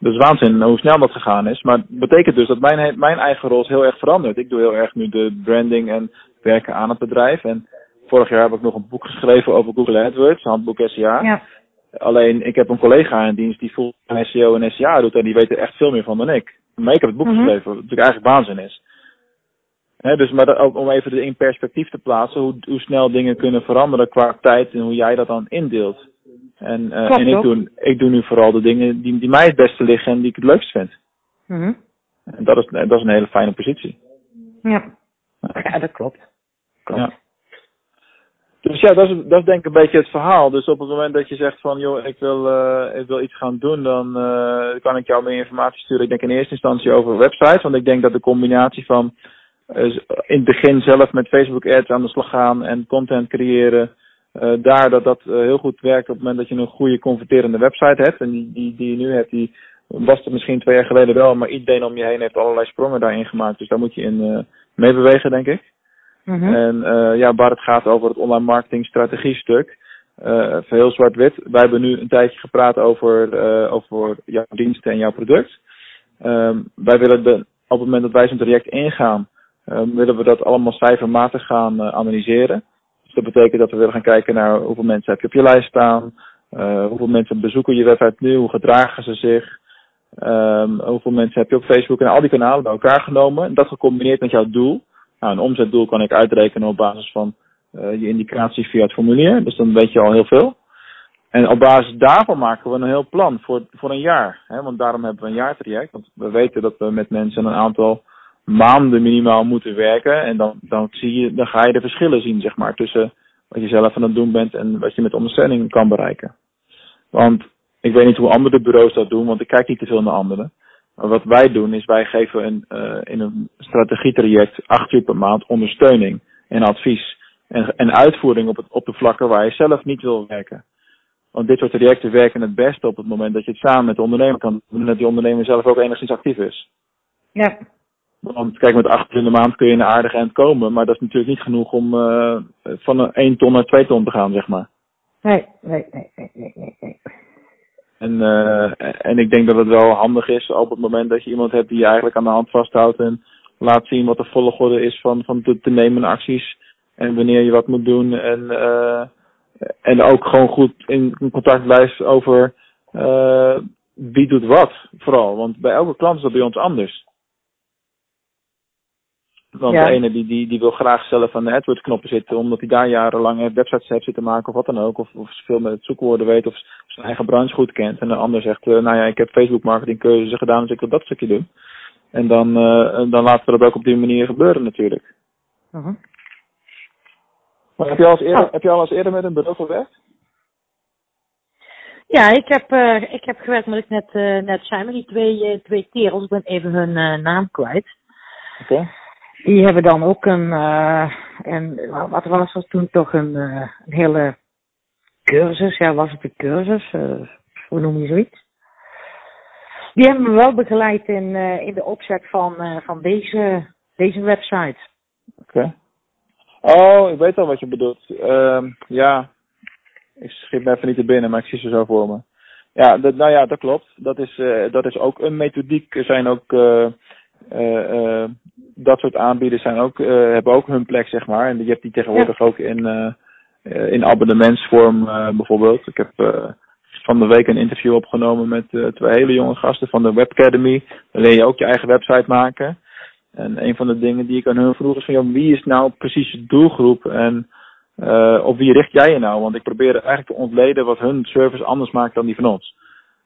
Dat is waanzin hoe snel dat gegaan is. Maar het betekent dus dat mijn, he- mijn eigen rol is heel erg veranderd. Ik doe heel erg nu de branding en werken aan het bedrijf. En vorig jaar heb ik nog een boek geschreven over Google AdWords, handboek SEA. Ja. Alleen ik heb een collega in dienst die full SEO en SEA doet en die weet er echt veel meer van dan ik. Maar ik heb het boek Mhm. geschreven, wat natuurlijk eigenlijk waanzin is. Hè, dus maar dat- om even in perspectief te plaatsen hoe, hoe snel dingen kunnen veranderen qua tijd en hoe jij dat dan indeelt. En, eh, en ik, doe, ik doe nu vooral de dingen die, die mij het beste liggen en die ik het leukst vind. Mhm. En dat is, dat is een hele fijne positie. ja. Ja, dat klopt. Klopt. Ja. Dus ja, dat is, dat is denk ik een beetje het verhaal. Dus op het moment dat je zegt van, joh, ik wil, eh, ik wil iets gaan doen, dan eh, kan ik jou meer informatie sturen. Ik denk in eerste instantie over websites, want ik denk dat de combinatie van in het begin zelf met Facebook ads aan de slag gaan en content creëren, daar dat dat eh, heel goed werkt op het moment dat je een goede converterende website hebt. En die, die, die je nu hebt, die was er misschien twee jaar geleden wel, maar iedereen om je heen heeft allerlei sprongen daarin gemaakt. Dus daar moet je in eh meebewegen, denk ik. Mhm. En eh, ja, waar het gaat over het online marketing strategie stuk. eh, even heel zwart-wit. Wij hebben nu een tijdje gepraat over, eh, over jouw diensten en jouw product. Ehm, wij willen de, op het moment dat wij zo'n traject ingaan, eh, willen we dat allemaal cijfermatig gaan eh, analyseren. Dat betekent dat we willen gaan kijken naar hoeveel mensen heb je op je lijst staan. eh, hoeveel mensen bezoeken je website nu, hoe gedragen ze zich. Ehm, hoeveel mensen heb je op Facebook en al die kanalen bij elkaar genomen. En dat gecombineerd met jouw doel. Nou, een omzetdoel kan ik uitrekenen op basis van eh, je indicatie via het formulier. Dus dan weet je al heel veel. En op basis daarvan maken we een heel plan voor, voor een jaar. Hè? Want daarom hebben we een jaartraject. Want we weten dat we met mensen een aantal maanden minimaal moeten werken. En dan, dan, zie je, dan ga je de verschillen zien, zeg maar, tussen wat je zelf aan het doen bent en wat je met ondersteuning kan bereiken. Want ik weet niet hoe andere bureaus dat doen, want ik kijk niet te veel naar anderen. Maar wat wij doen is wij geven een, eh, in een strategietraject acht uur per maand ondersteuning en advies. En, en uitvoering op, het, op de vlakken waar je zelf niet wil werken. Want dit soort trajecten werken het beste op het moment dat je het samen met de ondernemer kan doen. En dat die ondernemer zelf ook enigszins actief is. Ja. Want kijk, met acht uur in de maand kun je een aardig eind komen. Maar dat is natuurlijk niet genoeg om eh, van een 1 ton naar 2 ton te gaan, zeg maar. Nee, nee, nee, nee, nee, nee. En, eh, en ik denk dat het wel handig is op het moment dat je iemand hebt die je eigenlijk aan de hand vasthoudt en laat zien wat de volgorde is van, van de te nemen acties en wanneer je wat moet doen. En, eh, en ook gewoon goed in contact blijft over wie doet wat vooral. Want bij elke klant is dat bij ons anders. Want Ja. de ene die, die, die wil graag zelf aan de AdWords knoppen zitten, omdat hij daar jarenlang websites heeft zitten maken of wat dan ook. Of, of veel met het zoekwoorden weet of zijn eigen branche goed kent. En de ander zegt, eh, nou ja, ik heb Facebook marketing cursussen gedaan, dus ik wil dat stukje doen. En dan, eh, dan laten we dat ook op die manier gebeuren natuurlijk. Mhm. Maar heb je al eens eerder, Oh. heb je al eens eerder met een bureau gewerkt? Ja, ik heb, eh, ik heb gewerkt, wat ik net, eh, net zei, met die twee, eh, twee kerels. Ik ben even hun eh, naam kwijt. Oké. Die hebben dan ook een, eh, een wat was dat toen toch een, eh, een hele cursus, ja was het een cursus, eh, hoe noem je zoiets? Die hebben me wel begeleid in, in de opzet van, van deze, deze website. Oké. Oh, ik weet al wat je bedoelt. Ehm, ja, ik schiet me even niet te binnen, maar ik zie ze zo voor me. Ja, nou ja, dat klopt. Dat is, dat is ook een methodiek. Er zijn ook dat soort aanbieders zijn ook, eh, hebben ook hun plek, zeg maar. En je hebt die tegenwoordig ook in, eh, eh, in abonnementsvorm eh, bijvoorbeeld. Ik heb eh, van de week een interview opgenomen met eh, twee hele jonge gasten van de Web Academy. Dan leer je ook je eigen website maken. En een van de dingen die ik aan hun vroeg is van, joh, wie is nou precies de doelgroep en uh, op wie richt jij je nou? Want ik probeer eigenlijk te ontleden wat hun service anders maakt dan die van ons.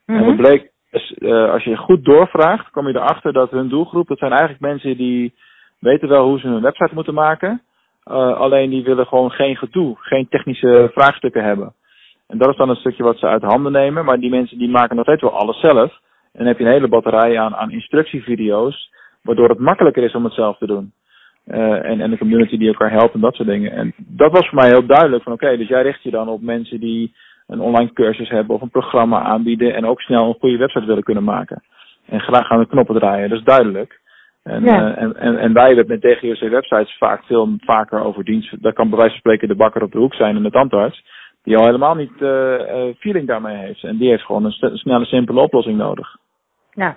Mm -hmm. En dat bleek, dus, uh, als je goed doorvraagt, kom je erachter dat hun doelgroep, dat zijn eigenlijk mensen die weten wel hoe ze hun website moeten maken. Uh, alleen die willen gewoon geen gedoe, geen technische vraagstukken hebben. En dat is dan een stukje wat ze uit handen nemen. Maar die mensen die maken nog steeds wel alles zelf. En dan heb je een hele batterij aan, aan instructievideo's, waardoor het makkelijker is om het zelf te doen. Uh, en, en de community die elkaar helpt en dat soort dingen. En dat was voor mij heel duidelijk van oké, dus jij richt je dan op mensen die een online cursus hebben of een programma aanbieden en ook snel een goede website willen kunnen maken. En graag gaan de knoppen draaien, dat is duidelijk. En, ja. uh, en, en, en wij hebben met DGOC websites vaak veel vaker over dienst. Dat kan bij wijze van spreken de bakker op de hoek zijn en de tandarts. Die al helemaal niet uh, feeling daarmee heeft. En die heeft gewoon een snelle, simpele oplossing nodig. Ja,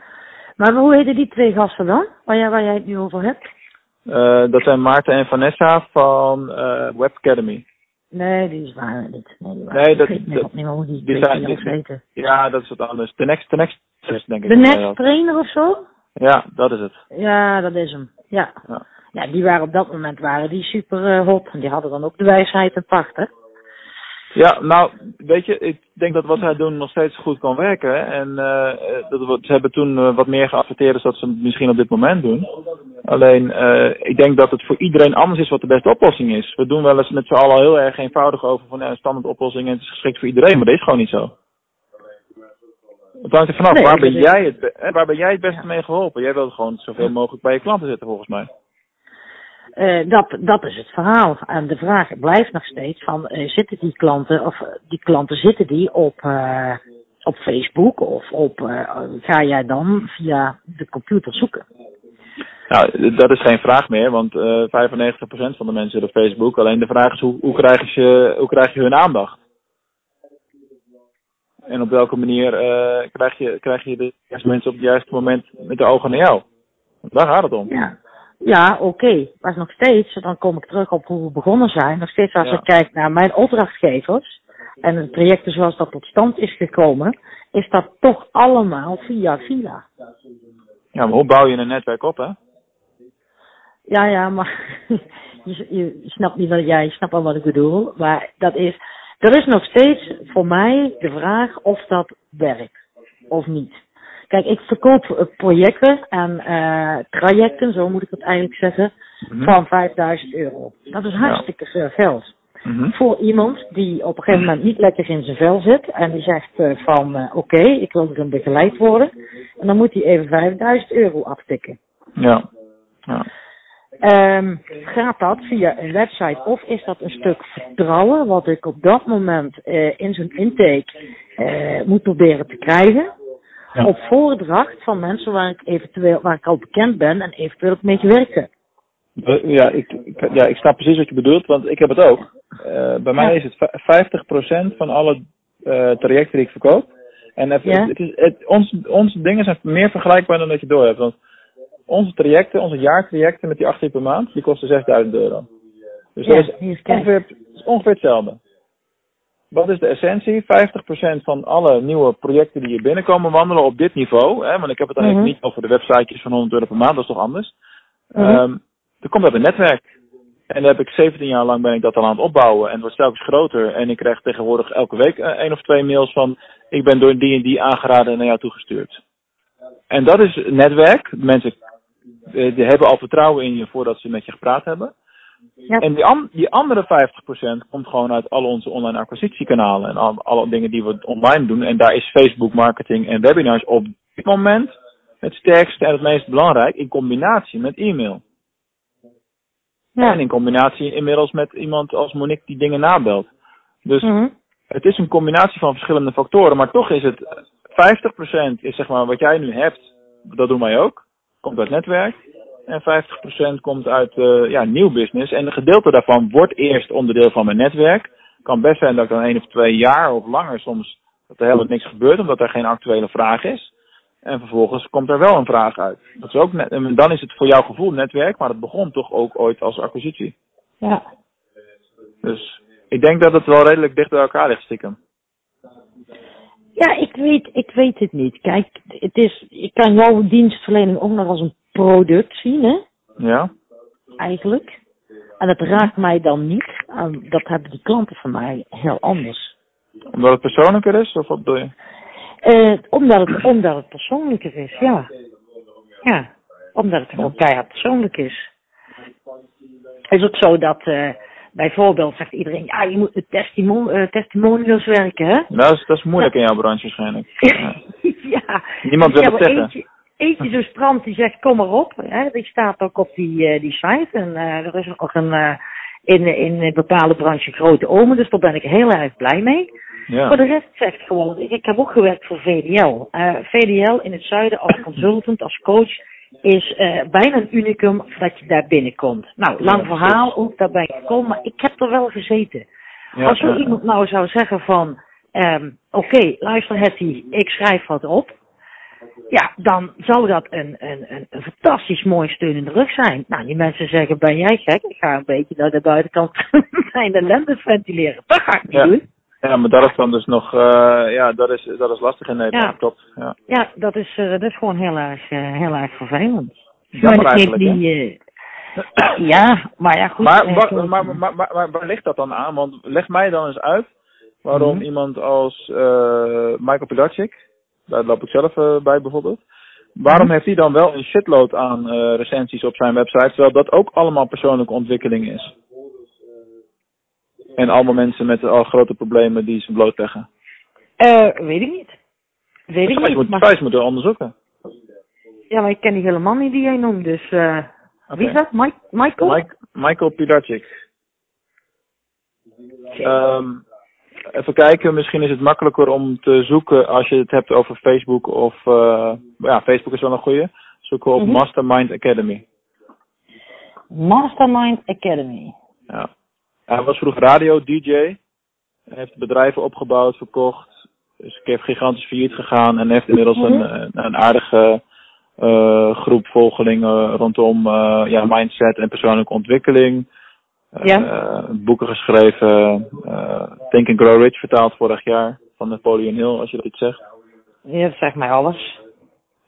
maar hoe heten die twee gasten dan? Waar jij, waar jij het nu over hebt? Uh, dat zijn Maarten en Vanessa van Web Academy. Nee, die is waar niet. Nee, die nee dat, ik niet hoe die, die zijn, die, weten. Ja, dat is wat anders. De next, de next test, denk ik. De next trainer of zo? Ja, dat is het. Ja, dat is hem. Ja. Ja, ja die waren op dat moment waren die super uh, hot. En die hadden dan ook de wijsheid en pacht, hè? Ja, nou, weet je, ik denk dat wat zij doen nog steeds goed kan werken. En uh, dat, ze hebben toen uh, wat meer geadverteerd dan dat ze misschien op dit moment doen. Alleen, uh, ik denk dat het voor iedereen anders is wat de beste oplossing is. We doen wel eens met z'n allen heel erg eenvoudig over van een standaard oplossing en het is geschikt voor iedereen, maar dat is gewoon niet zo. Het hangt er vanaf, nee, waar, ben jij het, waar ben jij het beste mee geholpen? Jij wilt gewoon zoveel mogelijk bij je klanten zitten volgens mij. Uh, dat, dat is het verhaal. En de vraag blijft nog steeds van, uh, zitten die klanten, of die klanten zitten die op, uh, op Facebook of op, ga jij dan via de computer zoeken? Nou, dat is geen vraag meer, want 95% van de mensen zitten op Facebook. Alleen de vraag is, hoe, hoe, krijg je, hoe krijg je hun aandacht? En op welke manier krijg, je, krijg je de juiste mensen op het juiste moment met de ogen naar jou? Daar gaat het om. Ja. Ja, oké. Okay. Maar nog steeds, dan kom ik terug op hoe we begonnen zijn. Nog steeds als ja. ik kijk naar mijn opdrachtgevers en de trajecten zoals dat tot stand is gekomen, is dat toch allemaal via via. Ja, maar hoe bouw je een netwerk op, hè? Ja, ja, maar je, je snapt niet wat jij, snapt al wat ik bedoel. Maar dat is, er is nog steeds voor mij de vraag of dat werkt of niet. Kijk, ik verkoop projecten en uh, trajecten, zo moet ik het eigenlijk zeggen, mm-hmm. van 5000 euro. Dat is hartstikke veel geld. Mm-hmm. Voor iemand die op een gegeven moment niet lekker in zijn vel zit en die zegt uh, van uh, oké, okay, ik wil erin begeleid worden. En dan moet hij even 5000 euro aftikken. Ja. ja. Um, gaat dat via een website of is dat een stuk vertrouwen wat ik op dat moment uh, in zijn intake moet proberen te krijgen? Ja. Op voordracht van mensen waar ik eventueel, waar ik al bekend ben en eventueel ook mee gewerkt heb. Ja, ik, ik, ja, ik snap precies wat je bedoelt, want ik heb het ook. Uh, bij mij is het 50% van alle uh, trajecten die ik verkoop. En ja. het is, het, ons, onze dingen zijn meer vergelijkbaar dan dat je door hebt. Want onze trajecten, onze jaartrajecten met die 18 per maand, die kosten 6000 euro. Dus dat is ongeveer, is ongeveer hetzelfde. Wat is de essentie? 50% van alle nieuwe projecten die hier binnenkomen wandelen op dit niveau. Hè, want ik heb het eigenlijk mm -hmm. niet over de websitejes van 100 euro per maand, dat is toch anders. Mm -hmm. um, er komt uit een netwerk. En daar heb ik 17 jaar lang ben ik dat al aan het opbouwen. En het wordt telkens groter. En ik krijg tegenwoordig elke week uh, één of twee mails van... ik ben door die en die aangeraden en naar jou toegestuurd. En dat is netwerk. Mensen uh, die hebben al vertrouwen in je voordat ze met je gepraat hebben. Ja. En die, an die andere 50% komt gewoon uit al onze online acquisitiekanalen en al, alle dingen die we online doen. En daar is Facebook marketing en webinars op dit moment het sterkste en het meest belangrijk in combinatie met e-mail. Ja. En in combinatie inmiddels met iemand als Monique die dingen nabelt. Dus mm -hmm. het is een combinatie van verschillende factoren, maar toch is het 50% is zeg maar wat jij nu hebt, dat doen wij ook. Komt uit netwerk. En 50% komt uit uh, ja, nieuw business. En een gedeelte daarvan wordt eerst onderdeel van mijn netwerk. Kan best zijn dat ik dan één of twee jaar of langer soms dat er helemaal niks gebeurt, omdat er geen actuele vraag is. En vervolgens komt er wel een vraag uit. Dat is ook net, en dan is het voor jouw gevoel netwerk, maar het begon toch ook ooit als acquisitie. Ja. Dus ik denk dat het wel redelijk dicht bij elkaar ligt stiekem. Ja, ik weet, ik weet het niet. Kijk, het is, ik kan jouw dienstverlening ook nog als een product zien, hè? Ja? eigenlijk. En dat raakt mij dan niet. En dat hebben die klanten van mij heel anders. Omdat het persoonlijker is? Of wat bedoel je? Eh, omdat, het, omdat het persoonlijker is, ja. Ja, omdat het gewoon keihard persoonlijk is. Het is ook zo dat eh, bijvoorbeeld zegt iedereen, ja, je moet met testimon eh, testimonials werken, hè? Dat is, dat is moeilijk in jouw branche waarschijnlijk. Ja. ja. Niemand wil het zeggen. Eentje, eentje zo'n strand die zegt, kom maar op. Hè? Die staat ook op die, eh, die site. En eh, er is ook een, eh, in, in een bepaalde branche grote omen. Dus daar ben ik heel erg blij mee. Ja. Voor de rest zegt gewoon, ik, heb ook gewerkt voor VDL. VDL in het zuiden als consultant, als coach, is bijna een unicum dat je daar binnenkomt. Nou, lang verhaal, ook daar ben ik gekomen, maar ik heb er wel gezeten. Ja, Als zo ja, iemand nou zou zeggen van, ehm, oké, luister Hetty, ik schrijf wat op. Ja, dan zou dat een, een, een, een fantastisch mooi steun in de rug zijn. Nou, die mensen zeggen, ben jij gek? Ik ga een beetje naar de buitenkant mijn ellende ventileren. Dat ga ik niet Ja. doen. Ja, maar dat is dan dus nog, eh, ja, dat is, dat is lastig in Nederland, Ja. klopt. Ja. Ja, dat is, eh, dat is gewoon heel erg, eh, heel erg vervelend. Jammer Maar eigenlijk, die, ja, maar ja, goed. Maar, wa- goed. maar, maar, maar, maar, maar waar ligt dat dan aan? Want leg mij dan eens uit waarom Mhm. iemand als Michael Pilacic, daar loop ik zelf eh, bij bijvoorbeeld, waarom Mhm. heeft hij dan wel een shitload aan eh, recensies op zijn website, terwijl dat ook allemaal persoonlijke ontwikkeling is? En allemaal mensen met al grote problemen die ze blootleggen. Eh, weet ik niet. Weet ik niet. moet, Maar, eens moeten onderzoeken. ja, maar ik ken die helemaal niet die jij noemt. Dus, eh wie is dat? Mike, Michael? Mike, Michael Pilacic. Ehm, even kijken, misschien is het makkelijker om te zoeken als je het hebt over Facebook of uh, ja, Facebook is wel een goede. Zoeken op Mhm. Mastermind Academy. Mastermind Academy. Ja. Hij was vroeger radio DJ, Hij heeft bedrijven opgebouwd, verkocht, is een keer gigantisch failliet gegaan en heeft inmiddels Mhm. een, een aardige uh, groep volgelingen rondom uh, ja, mindset en persoonlijke ontwikkeling. Ja. Uh, boeken geschreven, uh, Think and Grow Rich vertaald vorig jaar van Napoleon Hill, als je dat iets zegt. Ja, dat zegt mij alles.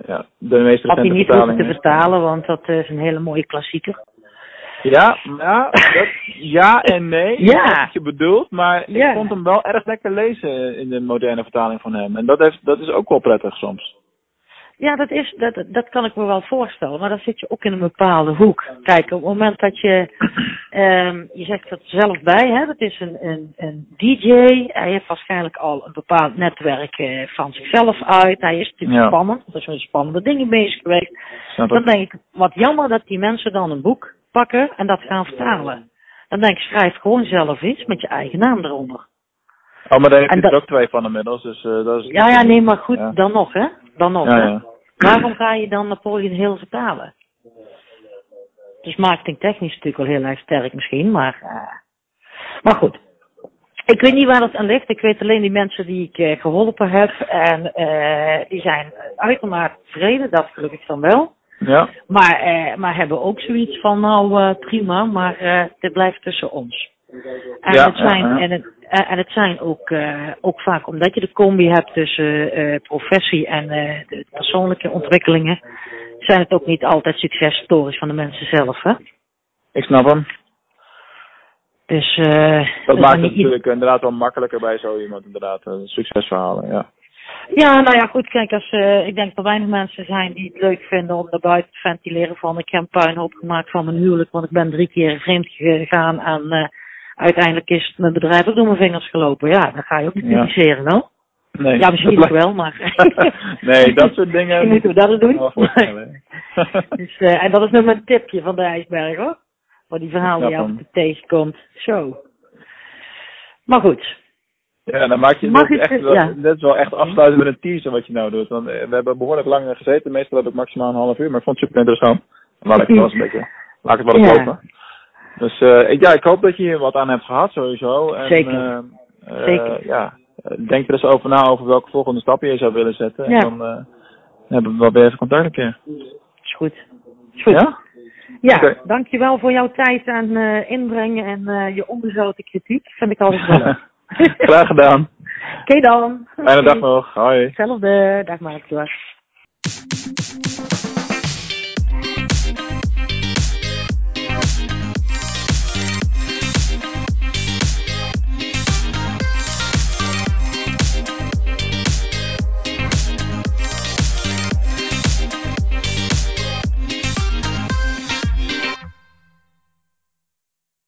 Ja, de meest Had hij recente niet hoeven te vertalen, want dat is een hele mooie klassieker. Ja, ja, dat, ja en nee. Ja. Wat je bedoelt, maar Ja. ik vond hem wel erg lekker lezen in de moderne vertaling van hem. En dat, heeft, dat is ook wel prettig soms. Ja, dat, is, dat, dat kan ik me wel voorstellen, maar dan zit je ook in een bepaalde hoek. Kijk, op het moment dat je, ehm, je zegt dat zelf bij, hè, dat is een, een, een DJ, hij heeft waarschijnlijk al een bepaald netwerk eh, van zichzelf uit, hij is natuurlijk Ja. spannend, er met spannende dingen bezig geweest. Dan denk ik, wat jammer dat die mensen dan een boek pakken en dat gaan vertalen. Dan denk ik, schrijf gewoon zelf iets met je eigen naam eronder. Oh, maar daar hij er dat- ook twee van inmiddels, dus eh, dat is... Ja, ja, nee, maar goed, Ja. dan nog, hè? Dan nog, Ja, hè? ja. Waarom ga je dan Napoleon Hill vertalen? Dus marketingtechnisch natuurlijk wel heel erg sterk misschien, maar... eh, maar goed. Ik weet niet waar dat aan ligt. Ik weet alleen die mensen die ik eh, geholpen heb. En eh, die zijn uitermate tevreden, dat gelukkig dan wel. Ja, Maar, maar hebben ook zoiets van, nou prima, maar dit blijft tussen ons. En, Ja, het, zijn, ja. En, het, en het zijn ook, eh, ook vaak, omdat je de combi hebt tussen eh, professie en eh, de persoonlijke ontwikkelingen, zijn het ook niet altijd successtories van de mensen zelf. Hè? ik snap hem. Dus eh, Dat is maakt het natuurlijk inderdaad wel makkelijker bij zo iemand, inderdaad. eh, succesverhalen, ja. Ja, nou ja, goed, kijk, als, eh, ik denk dat er weinig mensen zijn die het leuk vinden om naar buiten te ventileren van ik heb een puinhoop gemaakt van mijn huwelijk, want ik ben drie keer vreemd gegaan en eh, uiteindelijk is mijn bedrijf ook door mijn vingers gelopen. Ja, dan ga je ook niet Ja. publiceren, wel. Nee, Ja, misschien dat nog wel, maar... nee, dat soort dingen... Moeten we dat doen. Dus, eh, en dat is nog mijn tipje van de ijsberg, hoor. Voor die verhalen die je af en dan. toe tegenkomt. Zo. Maar goed. Ja, dan maak je Mag ik echt het- ja. dit is wel echt afsluiten met een teaser wat je nou doet. Want eh, we hebben behoorlijk lang gezeten. Meestal heb ik maximaal een half uur, maar ik vond het super interessant. Laat ik het wel eens een beetje, laat ik het wel eens Ja. lopen. Dus eh, ik, ja, ik hoop dat je hier wat aan hebt gehad sowieso. En, Zeker. eh, eh, Zeker. ja, denk er eens over na over welke volgende stappen je zou willen zetten. Ja. En dan hebben we wel weer even contact een keer. Is goed. Is goed. Ja? Ja, dankjewel voor jouw tijd en eh, inbrengen en je onbezouten kritiek. Vind ik altijd wel. Graag gedaan. Oké dan. Fijne dag nog. Hoi. Hetzelfde. Dag Mark.